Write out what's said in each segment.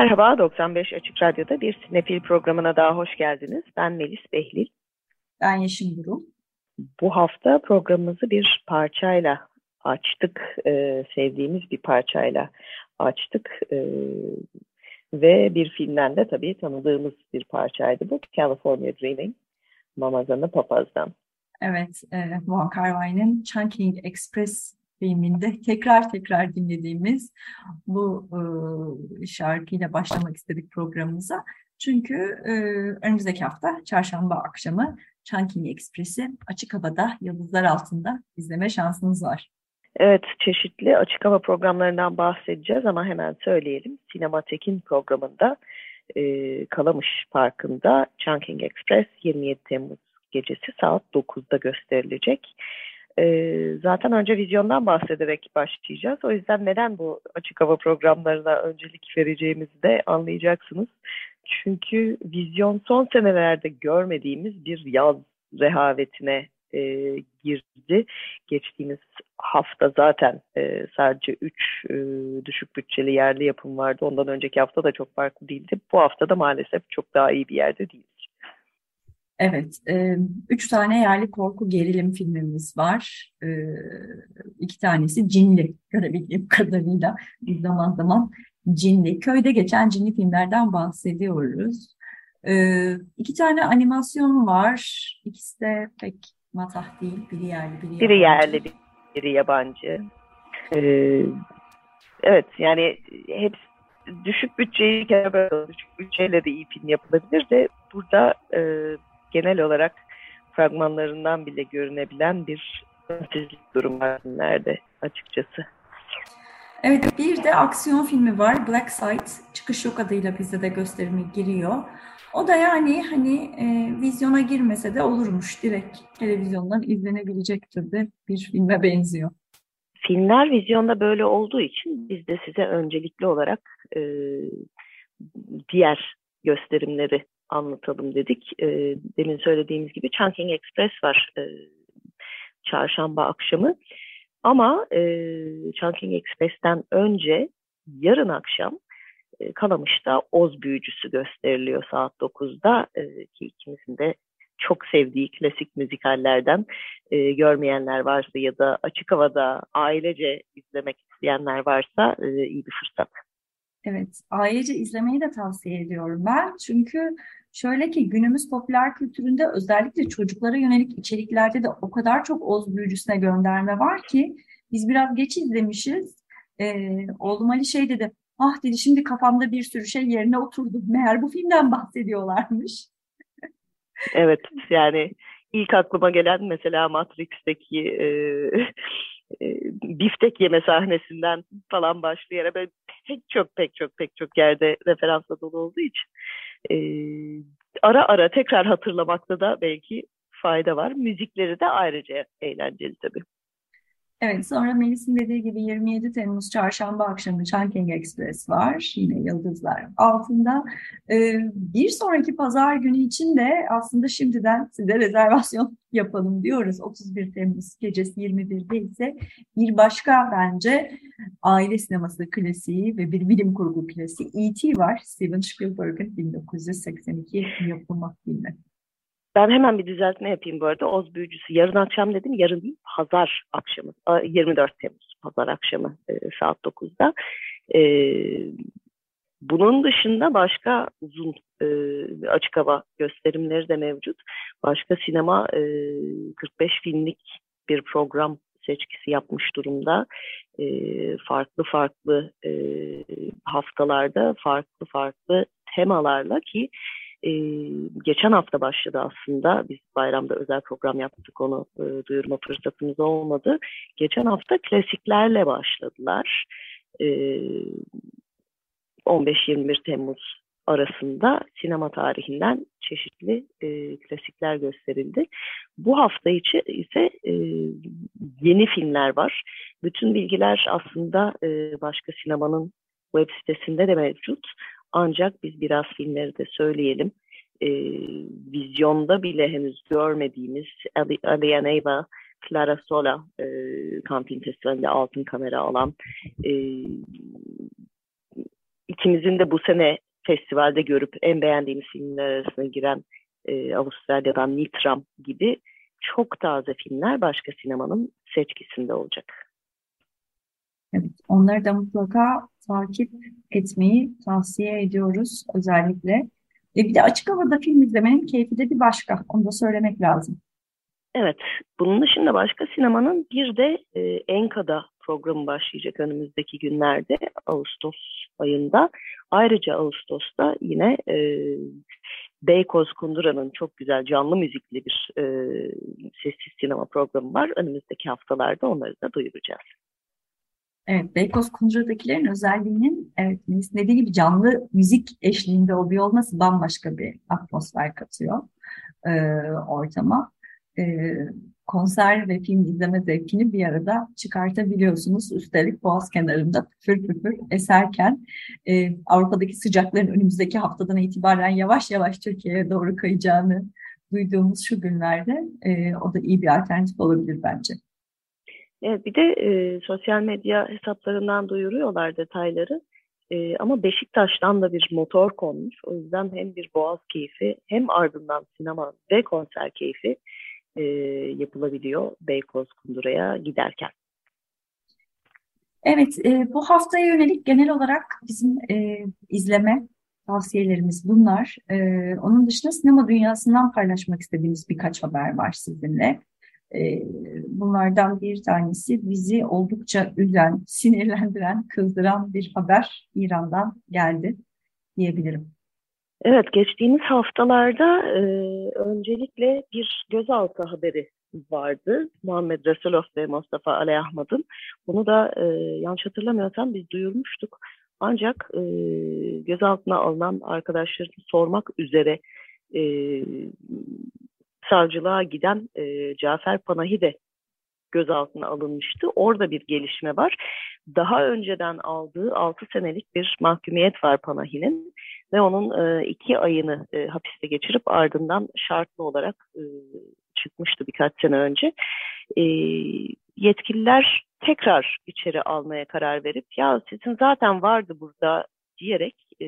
Merhaba, 95 Açık Radyo'da bir Sinefil programına daha hoş geldiniz. Ben Melis Behlil. Ben Yeşim Duru. Bu hafta programımızı bir parçayla açtık, ee, sevdiğimiz bir parçayla açtık. Ee, ve bir filmden de tabii tanıdığımız bir parçaydı bu. California Dreaming, Mamazan'ı Papaz'dan. Evet, e, Von Kar-wai'nin Chungking Express filminde tekrar tekrar dinlediğimiz bu e, şarkıyla başlamak istedik programımıza. Çünkü e, önümüzdeki hafta çarşamba akşamı Chunking Express'i açık havada yıldızlar altında izleme şansınız var. Evet, çeşitli açık hava programlarından bahsedeceğiz ama hemen söyleyelim. Sinematek'in programında e, Kalamış Parkı'nda Chunking Express 27 Temmuz gecesi saat 9'da gösterilecek. E, zaten önce vizyondan bahsederek başlayacağız. O yüzden neden bu açık hava programlarına öncelik vereceğimizi de anlayacaksınız. Çünkü vizyon son senelerde görmediğimiz bir yaz rehavetine e, girdi. Geçtiğimiz hafta zaten e, sadece 3 e, düşük bütçeli yerli yapım vardı. Ondan önceki hafta da çok farklı değildi. Bu hafta da maalesef çok daha iyi bir yerde değil. Evet, e, üç tane yerli korku gerilim filmimiz var. E, iki tanesi cinli, görebildiğim kadarıyla zaman zaman cinli. Köyde geçen cinli filmlerden bahsediyoruz. E, iki tane animasyon var. İkisi de pek matah değil. Biri yerli, biri yabancı. Biri yerli, biri yabancı. E, evet, yani hepsi düşük bütçeyi düşük bütçeyle de iyi film yapılabilir de burada e, genel olarak fragmanlarından bile görünebilen bir önsüzlük durum var nerede açıkçası. Evet bir de aksiyon filmi var Black Site çıkış yok adıyla bizde de gösterime giriyor. O da yani hani e, vizyona girmese de olurmuş direkt televizyondan izlenebilecek türde bir filme benziyor. Filmler vizyonda böyle olduğu için biz de size öncelikli olarak e, diğer gösterimleri anlatalım dedik. E, demin söylediğimiz gibi Chunking Express var e, çarşamba akşamı. Ama e, Chunking Express'ten önce yarın akşam e, Kalamış'ta Oz Büyücüsü gösteriliyor saat 9'da e, ki ikimizin de çok sevdiği klasik müzikallerden e, görmeyenler varsa ya da açık havada ailece izlemek isteyenler varsa e, iyi bir fırsat. Evet, ailece izlemeyi de tavsiye ediyorum ben. Çünkü Şöyle ki günümüz popüler kültüründe özellikle çocuklara yönelik içeriklerde de o kadar çok Oz büyücüsüne gönderme var ki biz biraz geç izlemişiz. Ee, oğlum Ali şey dedi, ah dedi şimdi kafamda bir sürü şey yerine oturdu. Meğer bu filmden bahsediyorlarmış. evet yani ilk aklıma gelen mesela Matrix'teki e, e, biftek yeme sahnesinden falan başlayarak böyle pek çok pek çok pek çok yerde referansla dolu olduğu için e, ara ara tekrar hatırlamakta da belki fayda var. Müzikleri de ayrıca eğlenceli tabii. Evet, sonra Melis'in dediği gibi 27 Temmuz çarşamba akşamı Chunking Express var. Yine Yıldızlar altında. Ee, bir sonraki pazar günü için de aslında şimdiden size rezervasyon yapalım diyoruz. 31 Temmuz gecesi 21'de ise bir başka bence aile sineması klasiği ve bir bilim kurgu klasiği E.T. var. Steven Spielberg'in 1982 yapımı filmi. Ben hemen bir düzeltme yapayım bu arada. Oz Büyücüsü yarın akşam dedim. Yarın değil pazar akşamı. 24 Temmuz pazar akşamı e, saat 9'da. E, bunun dışında başka uzun e, açık hava gösterimleri de mevcut. Başka sinema 45 filmlik bir program seçkisi yapmış durumda. farklı farklı haftalarda farklı farklı temalarla ki e, geçen hafta başladı aslında. Biz bayramda özel program yaptık onu e, duyurma fırsatımız olmadı. Geçen hafta klasiklerle başladılar. E, 15-21 Temmuz arasında sinema tarihinden çeşitli e, klasikler gösterildi. Bu hafta içi ise e, yeni filmler var. Bütün bilgiler aslında e, başka sinemanın web sitesinde de mevcut. Ancak biz biraz filmleri de söyleyelim. E, vizyonda bile henüz görmediğimiz Alieneva, Clara Sola e, Camping Festivali'nde altın kamera alan e, ikimizin de bu sene festivalde görüp en beğendiğimiz filmler arasına giren e, Avustralya'dan Nitram gibi çok taze filmler başka sinemanın seçkisinde olacak. Evet, onları da mutlaka takip etmeyi tavsiye ediyoruz özellikle. E bir de açık havada film izlemenin keyfi de bir başka. Onu da söylemek lazım. Evet, bunun dışında başka sinemanın bir de e, Enka'da programı başlayacak önümüzdeki günlerde Ağustos ayında. Ayrıca Ağustos'ta yine e, Beykoz Kundura'nın çok güzel canlı müzikli bir e, sessiz sinema programı var. Önümüzdeki haftalarda onları da duyuracağız. Evet, Beykoz Kundura'dakilerin özelliğinin evet, dediği gibi canlı müzik eşliğinde oluyor olması bambaşka bir atmosfer katıyor e, ortama. E, konser ve film izleme zevkini bir arada çıkartabiliyorsunuz. Üstelik Boğaz kenarında püfür püfür eserken e, Avrupa'daki sıcakların önümüzdeki haftadan itibaren yavaş yavaş Türkiye'ye doğru kayacağını duyduğumuz şu günlerde e, o da iyi bir alternatif olabilir bence. Evet, bir de e, sosyal medya hesaplarından duyuruyorlar detayları. E, ama Beşiktaş'tan da bir motor konmuş. O yüzden hem bir boğaz keyfi hem ardından sinema ve konser keyfi e, yapılabiliyor Beykoz Kundura'ya giderken. Evet, e, bu haftaya yönelik genel olarak bizim e, izleme tavsiyelerimiz bunlar. E, onun dışında sinema dünyasından paylaşmak istediğimiz birkaç haber var sizinle. E, bunlardan bir tanesi bizi oldukça üzen, sinirlendiren, kızdıran bir haber İran'dan geldi diyebilirim. Evet, geçtiğimiz haftalarda e, öncelikle bir gözaltı haberi vardı. Muhammed Resulov ve Mustafa Ali Ahmad'ın. Bunu da e, yanlış hatırlamıyorsam biz duyurmuştuk. Ancak e, gözaltına alınan arkadaşlarını sormak üzere e, savcılığa giden e, Cafer Panahi de gözaltına alınmıştı. Orada bir gelişme var. Daha önceden aldığı 6 senelik bir mahkumiyet var Panahi'nin ve onun e, iki ayını e, hapiste geçirip ardından şartlı olarak e, çıkmıştı birkaç sene önce. E, yetkililer tekrar içeri almaya karar verip ya sizin zaten vardı burada diyerek e,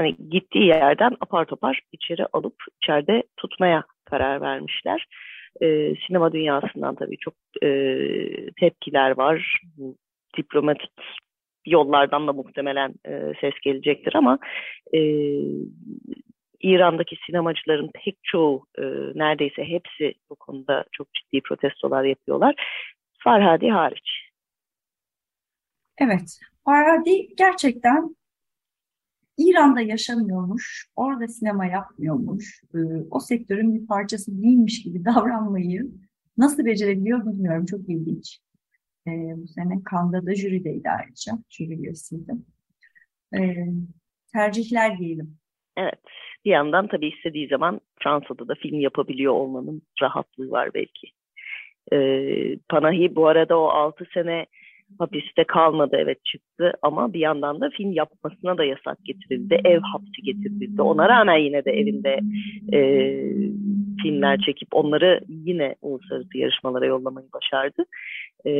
hani gittiği yerden apar topar içeri alıp içeride tutmaya karar vermişler. E, sinema dünyasından tabii çok e, tepkiler var. Diplomatik yollardan da muhtemelen e, ses gelecektir ama e, İran'daki sinemacıların pek çoğu e, neredeyse hepsi bu konuda çok ciddi protestolar yapıyorlar. Farhadi hariç. Evet, Farhadi gerçekten İran'da yaşamıyormuş, orada sinema yapmıyormuş, e, o sektörün bir parçası değilmiş gibi davranmayı nasıl becerebiliyor bilmiyorum. Çok ilginç. E, bu sene Kanda da jürideydi ayrıca. Jüri üyesiydi. E, tercihler diyelim. Evet. Bir yandan tabii istediği zaman Fransa'da da film yapabiliyor olmanın rahatlığı var belki. Panahi bu arada o 6 sene hapiste kalmadı evet çıktı ama bir yandan da film yapmasına da yasak getirildi. Ev hapsi getirildi. Ona rağmen yine de evinde e, filmler çekip onları yine uluslararası yarışmalara yollamayı başardı. E,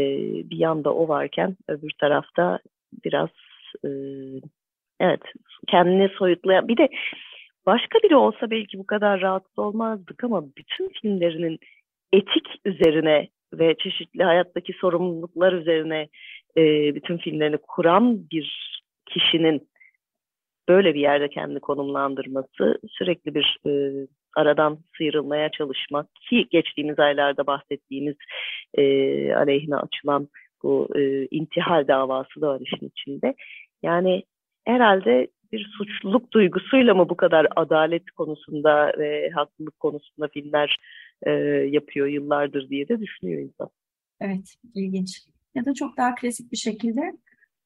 bir yanda o varken öbür tarafta biraz e, evet kendini soyutlayan bir de başka biri olsa belki bu kadar rahatsız olmazdık ama bütün filmlerinin etik üzerine ve çeşitli hayattaki sorumluluklar üzerine e, bütün filmlerini kuran bir kişinin böyle bir yerde kendini konumlandırması sürekli bir e, aradan sıyrılmaya çalışmak ki geçtiğimiz aylarda bahsettiğimiz e, aleyhine açılan bu e, intihal davası da var işin içinde. Yani herhalde bir suçluluk duygusuyla mı bu kadar adalet konusunda ve haklılık konusunda filmler e, yapıyor yıllardır diye de düşünüyor insan. Evet, ilginç. Ya da çok daha klasik bir şekilde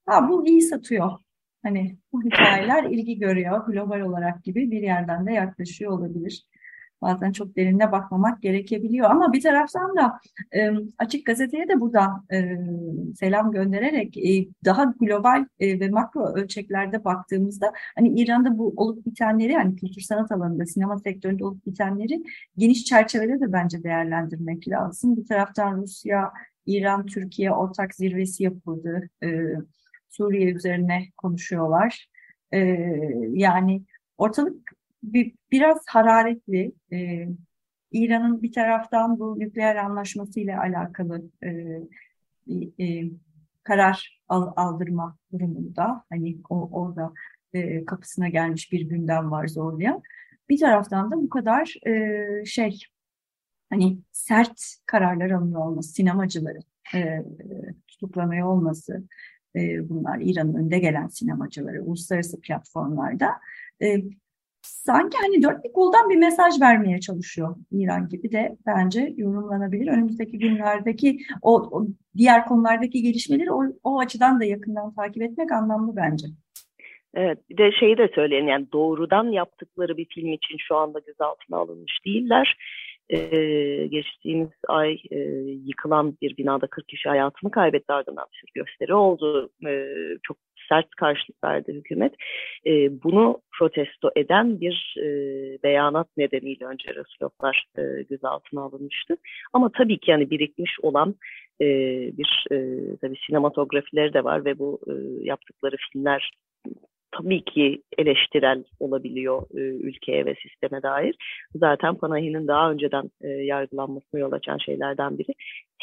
ha bu iyi satıyor. hani bu hikayeler ilgi görüyor global olarak gibi bir yerden de yaklaşıyor olabilir bazen çok derine bakmamak gerekebiliyor. Ama bir taraftan da e, Açık Gazete'ye de buradan e, selam göndererek e, daha global e, ve makro ölçeklerde baktığımızda hani İran'da bu olup bitenleri hani kültür sanat alanında, sinema sektöründe olup bitenleri geniş çerçevede de bence değerlendirmek lazım. Bir taraftan Rusya, İran, Türkiye ortak zirvesi yapıldı. E, Suriye üzerine konuşuyorlar. E, yani ortalık bir, biraz hararetli. E, İran'ın bir taraftan bu nükleer anlaşması ile alakalı e, e, karar al, aldırma durumunda hani o, orada e, kapısına gelmiş bir gündem var zorlayan. Bir taraftan da bu kadar e, şey hani sert kararlar alınıyor olması, sinemacıları e, tutuklanıyor olması e, bunlar İran'ın önde gelen sinemacıları uluslararası platformlarda e, sanki hani dört bir koldan bir mesaj vermeye çalışıyor İran gibi de bence yorumlanabilir. Önümüzdeki günlerdeki o, o diğer konulardaki gelişmeleri o, o açıdan da yakından takip etmek anlamlı bence. Evet bir de şeyi de söyleyelim yani doğrudan yaptıkları bir film için şu anda gözaltına alınmış değiller. Ee, geçtiğimiz ay e, yıkılan bir binada 40 kişi hayatını kaybetti ardından bir gösteri oldu. Ee, çok sert karşılık verdi hükümet. E, bunu protesto eden bir e, beyanat nedeniyle önce Resulovlar e, gözaltına alınmıştı. Ama tabii ki yani birikmiş olan e, bir e, tabii sinematografileri de var ve bu e, yaptıkları filmler tabii ki eleştirel olabiliyor e, ülkeye ve sisteme dair. Zaten Panahi'nin daha önceden e, yargılanmasına yol açan şeylerden biri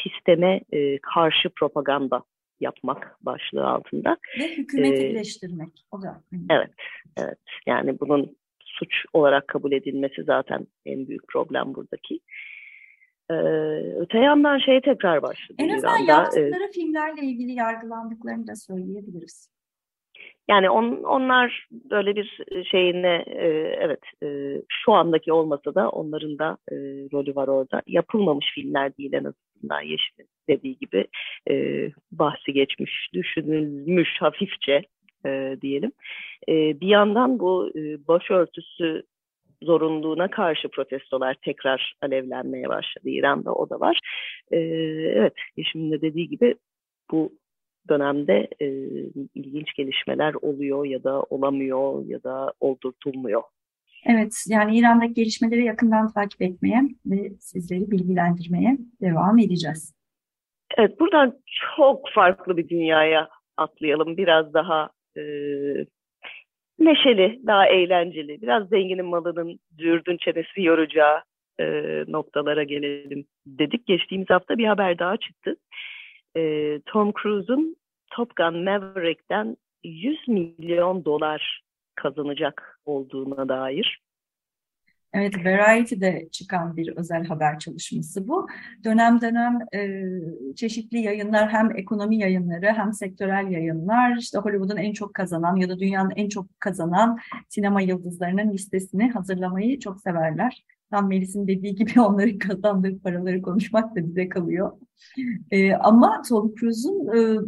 sisteme e, karşı propaganda yapmak başlığı altında. Ve hükümeti ee, birleştirmek. O da. Evet, evet. Yani bunun suç olarak kabul edilmesi zaten en büyük problem buradaki. Ee, öte yandan şey tekrar başladı. En azından İran'da. yaptıkları ee, filmlerle ilgili yargılandıklarını da söyleyebiliriz. Yani on, onlar böyle bir şeyine e, evet e, şu andaki olmasa da onların da e, rolü var orada. Yapılmamış filmler değil en azından Yeşil'in dediği gibi e, bahsi geçmiş, düşünülmüş hafifçe e, diyelim. E, bir yandan bu e, başörtüsü zorunluluğuna karşı protestolar tekrar alevlenmeye başladı İran'da o da var. E, evet Yeşim'in de dediği gibi bu dönemde e, ilginç gelişmeler oluyor ya da olamıyor ya da oldurtulmuyor. Evet, yani İran'daki gelişmeleri yakından takip etmeye ve sizleri bilgilendirmeye devam edeceğiz. Evet, buradan çok farklı bir dünyaya atlayalım. Biraz daha e, neşeli, daha eğlenceli, biraz zenginin malının cürdün çenesi yoracağı e, noktalara gelelim dedik. Geçtiğimiz hafta bir haber daha çıktı e, Tom Cruise'un Top Gun Maverick'ten 100 milyon dolar kazanacak olduğuna dair. Evet, Variety'de çıkan bir özel haber çalışması bu. Dönem dönem e, çeşitli yayınlar hem ekonomi yayınları hem sektörel yayınlar işte Hollywood'un en çok kazanan ya da dünyanın en çok kazanan sinema yıldızlarının listesini hazırlamayı çok severler. Tam Melis'in dediği gibi onların kazandığı paraları konuşmak da bize kalıyor. E, ama Tom Cruise'un e,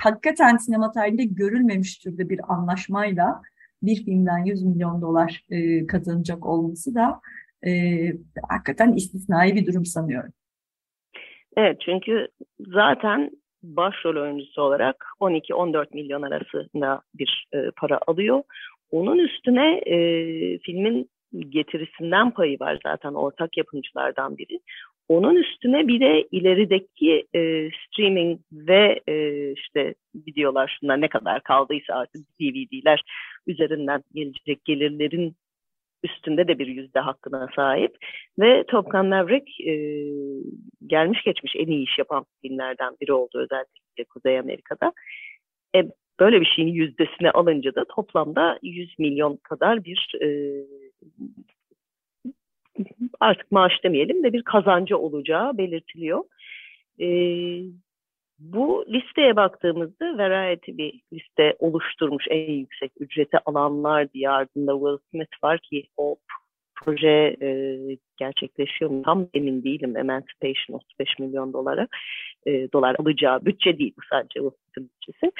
hakikaten sinema tarihinde görülmemiş türde bir anlaşmayla bir filmden 100 milyon dolar e, kazanacak olması da e, hakikaten istisnai bir durum sanıyorum. Evet çünkü zaten başrol oyuncusu olarak 12-14 milyon arasında bir e, para alıyor. Onun üstüne e, filmin getirisinden payı var zaten ortak yapımcılardan biri. Onun üstüne bir de ilerideki e, streaming ve e, işte videolar şunlar ne kadar kaldıysa artık DVD'ler üzerinden gelecek gelirlerin üstünde de bir yüzde hakkına sahip ve Top Gun Maverick e, gelmiş geçmiş en iyi iş yapan filmlerden biri oldu özellikle Kuzey Amerika'da. E, böyle bir şeyin yüzdesine alınca da toplamda 100 milyon kadar bir e, artık maaş demeyelim de bir kazancı olacağı belirtiliyor. E, bu listeye baktığımızda Variety bir liste oluşturmuş en yüksek ücreti alanlar diye ardında Will Smith var ki o proje e, gerçekleşiyor mu tam emin değilim Emancipation 35 milyon dolara e, dolar alacağı bütçe değil bu sadece Will Smith'in bütçesi.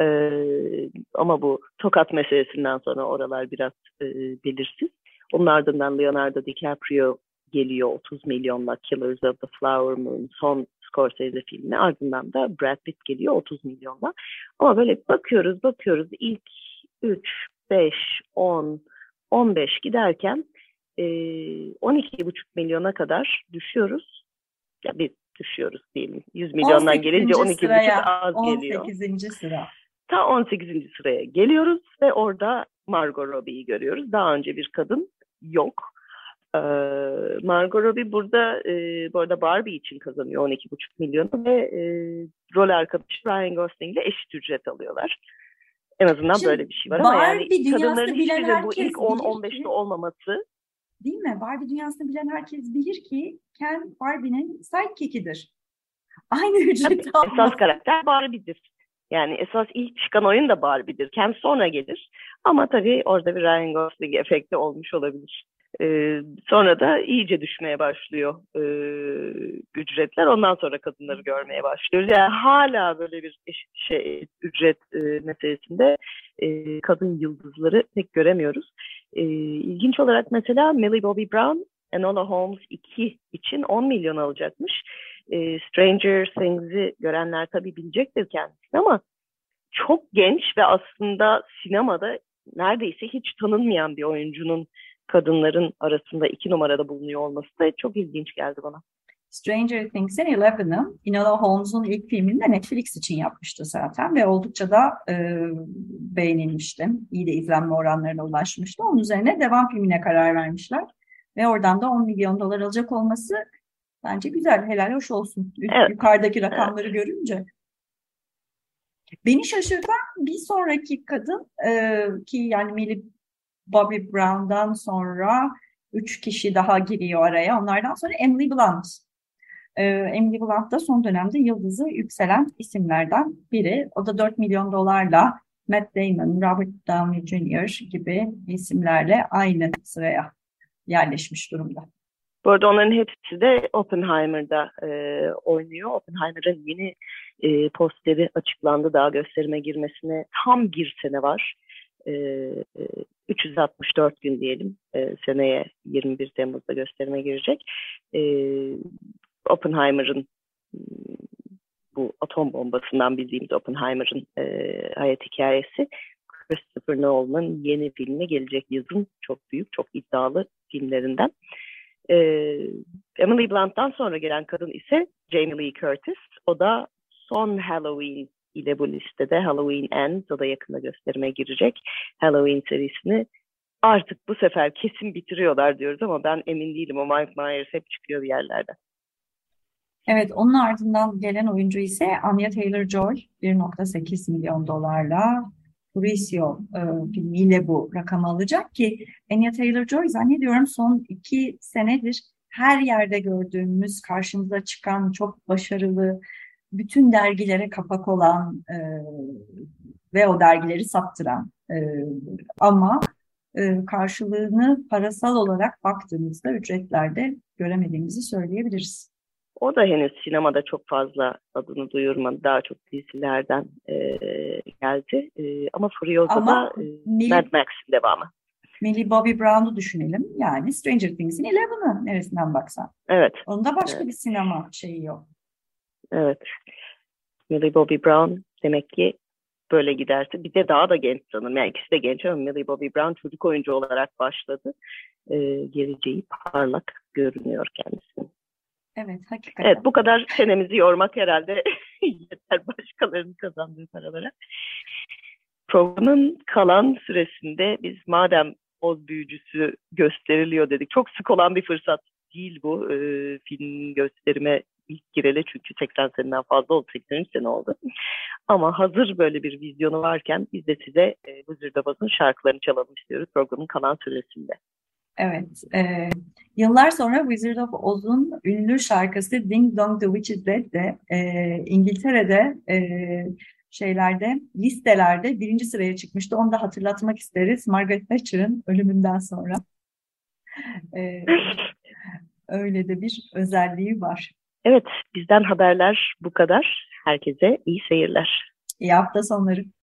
Ee, ama bu tokat meselesinden sonra oralar biraz e, belirsiz. Onun ardından Leonardo DiCaprio geliyor 30 milyonla Killers of the Flower Moon son Scorsese filmi. Ardından da Brad Pitt geliyor 30 milyonla. Ama böyle bakıyoruz bakıyoruz ilk 3, 5, 10, 15 giderken e, 12,5 milyona kadar düşüyoruz. Ya biz düşüyoruz diyelim. 100 milyondan gelince 12,5 az 18. geliyor. 18. sıra. Ta 18. sıraya geliyoruz ve orada Margot Robbie'yi görüyoruz. Daha önce bir kadın yok. Ee, Margot Robbie burada e, bu arada Barbie için kazanıyor 12,5 milyonu ve e, rol arkadaşı Ryan Gosling ile eşit ücret alıyorlar. En azından Şimdi, böyle bir şey var ama yani kadınların hiçbiri bu ilk 10-15'te olmaması Değil mi? Barbie dünyasını bilen herkes bilir ki Ken Barbie'nin sidekick'idir. Aynı ücreti Esas karakter Barbie'dir. Yani esas ilk çıkan oyun da Barbie'dir. Ken sonra gelir. Ama tabii orada bir Ryan Gosling efekti olmuş olabilir. Ee, sonra da iyice düşmeye başlıyor e, ücretler. Ondan sonra kadınları görmeye başlıyoruz. Yani hala böyle bir şey ücret e, meselesinde e, kadın yıldızları pek göremiyoruz. E, ilginç olarak mesela Millie Bobby Brown Enola Holmes 2 için 10 milyon alacakmış. E, Stranger Things'i görenler tabii bilecektir kendisini ama çok genç ve aslında sinemada neredeyse hiç tanınmayan bir oyuncunun kadınların arasında iki numarada bulunuyor olması da çok ilginç geldi bana. Stranger Things'in Eleven'ı Enola Holmes'un ilk filmini de Netflix için yapmıştı zaten ve oldukça da e, beğenilmişti. İyi de izlenme oranlarına ulaşmıştı. Onun üzerine devam filmine karar vermişler. Ve oradan da 10 milyon dolar alacak olması bence güzel, helal hoş olsun. Evet. Yukarıdaki rakamları evet. görünce. Beni şaşırtan bir sonraki kadın e, ki yani Millie Bobby Brown'dan sonra üç kişi daha giriyor araya. Onlardan sonra Emily Blunt. Ee, Emily Blunt da son dönemde yıldızı yükselen isimlerden biri. O da 4 milyon dolarla Matt Damon, Robert Downey Jr. gibi isimlerle aynı sıraya yerleşmiş durumda. Bu arada onların hepsi de Oppenheimer'da e, oynuyor. Oppenheimer'ın yeni e, posteri açıklandı. Daha gösterime girmesine tam bir sene var. E, 364 e, gün diyelim. E, seneye 21 Temmuz'da gösterime girecek. E, Oppenheimer'ın bu atom bombasından bildiğimiz Oppenheimer'ın e, hayat hikayesi Christopher Nolan'ın yeni filmi gelecek yazın çok büyük, çok iddialı filmlerinden. E, Emily Blunt'tan sonra gelen kadın ise Jamie Lee Curtis. O da son Halloween ile bu listede Halloween Ends o da yakında gösterime girecek. Halloween serisini artık bu sefer kesin bitiriyorlar diyoruz ama ben emin değilim. O Mike Myers hep çıkıyor bir yerlerden. Evet, onun ardından gelen oyuncu ise Anya Taylor-Joy 1.8 milyon dolarla Mauricio e, filmiyle bu rakamı alacak ki Anya Taylor-Joy zannediyorum son iki senedir her yerde gördüğümüz, karşımıza çıkan çok başarılı, bütün dergilere kapak olan e, ve o dergileri saptıran e, ama e, karşılığını parasal olarak baktığımızda ücretlerde göremediğimizi söyleyebiliriz. O da henüz sinemada çok fazla adını duyurmadı. Daha çok dizilerden e, geldi. E, ama Furiosa'da e, Millie, Mad Max'in devamı. Millie Bobby Brown'u düşünelim. Yani Stranger Things'in Eleven'ı neresinden baksan. Evet. Onda başka evet. bir sinema şeyi yok. Evet. Millie Bobby Brown demek ki böyle giderse bir de daha da genç sanırım. Yani ikisi de genç ama Millie Bobby Brown çocuk oyuncu olarak başladı. Ee, geleceği parlak görünüyor kendisinin. Evet, hakikaten. Evet, bu kadar çenemizi yormak herhalde yeter başkalarının kazandığı paralara. Programın kalan süresinde biz madem Oz büyücüsü gösteriliyor dedik. Çok sık olan bir fırsat değil bu e, film gösterime ilk gireli çünkü 80 seneden fazla oldu, 83 sene oldu. Ama hazır böyle bir vizyonu varken biz de size e, of Oz'un şarkılarını çalalım istiyoruz programın kalan süresinde. Evet. E, yıllar sonra Wizard of Oz'un ünlü şarkısı Ding Dong the Witch is Dead de e, İngiltere'de e, şeylerde, listelerde birinci sıraya çıkmıştı. Onu da hatırlatmak isteriz. Margaret Thatcher'ın ölümünden sonra. E, öyle de bir özelliği var. Evet, bizden haberler bu kadar. Herkese iyi seyirler. İyi hafta sonları.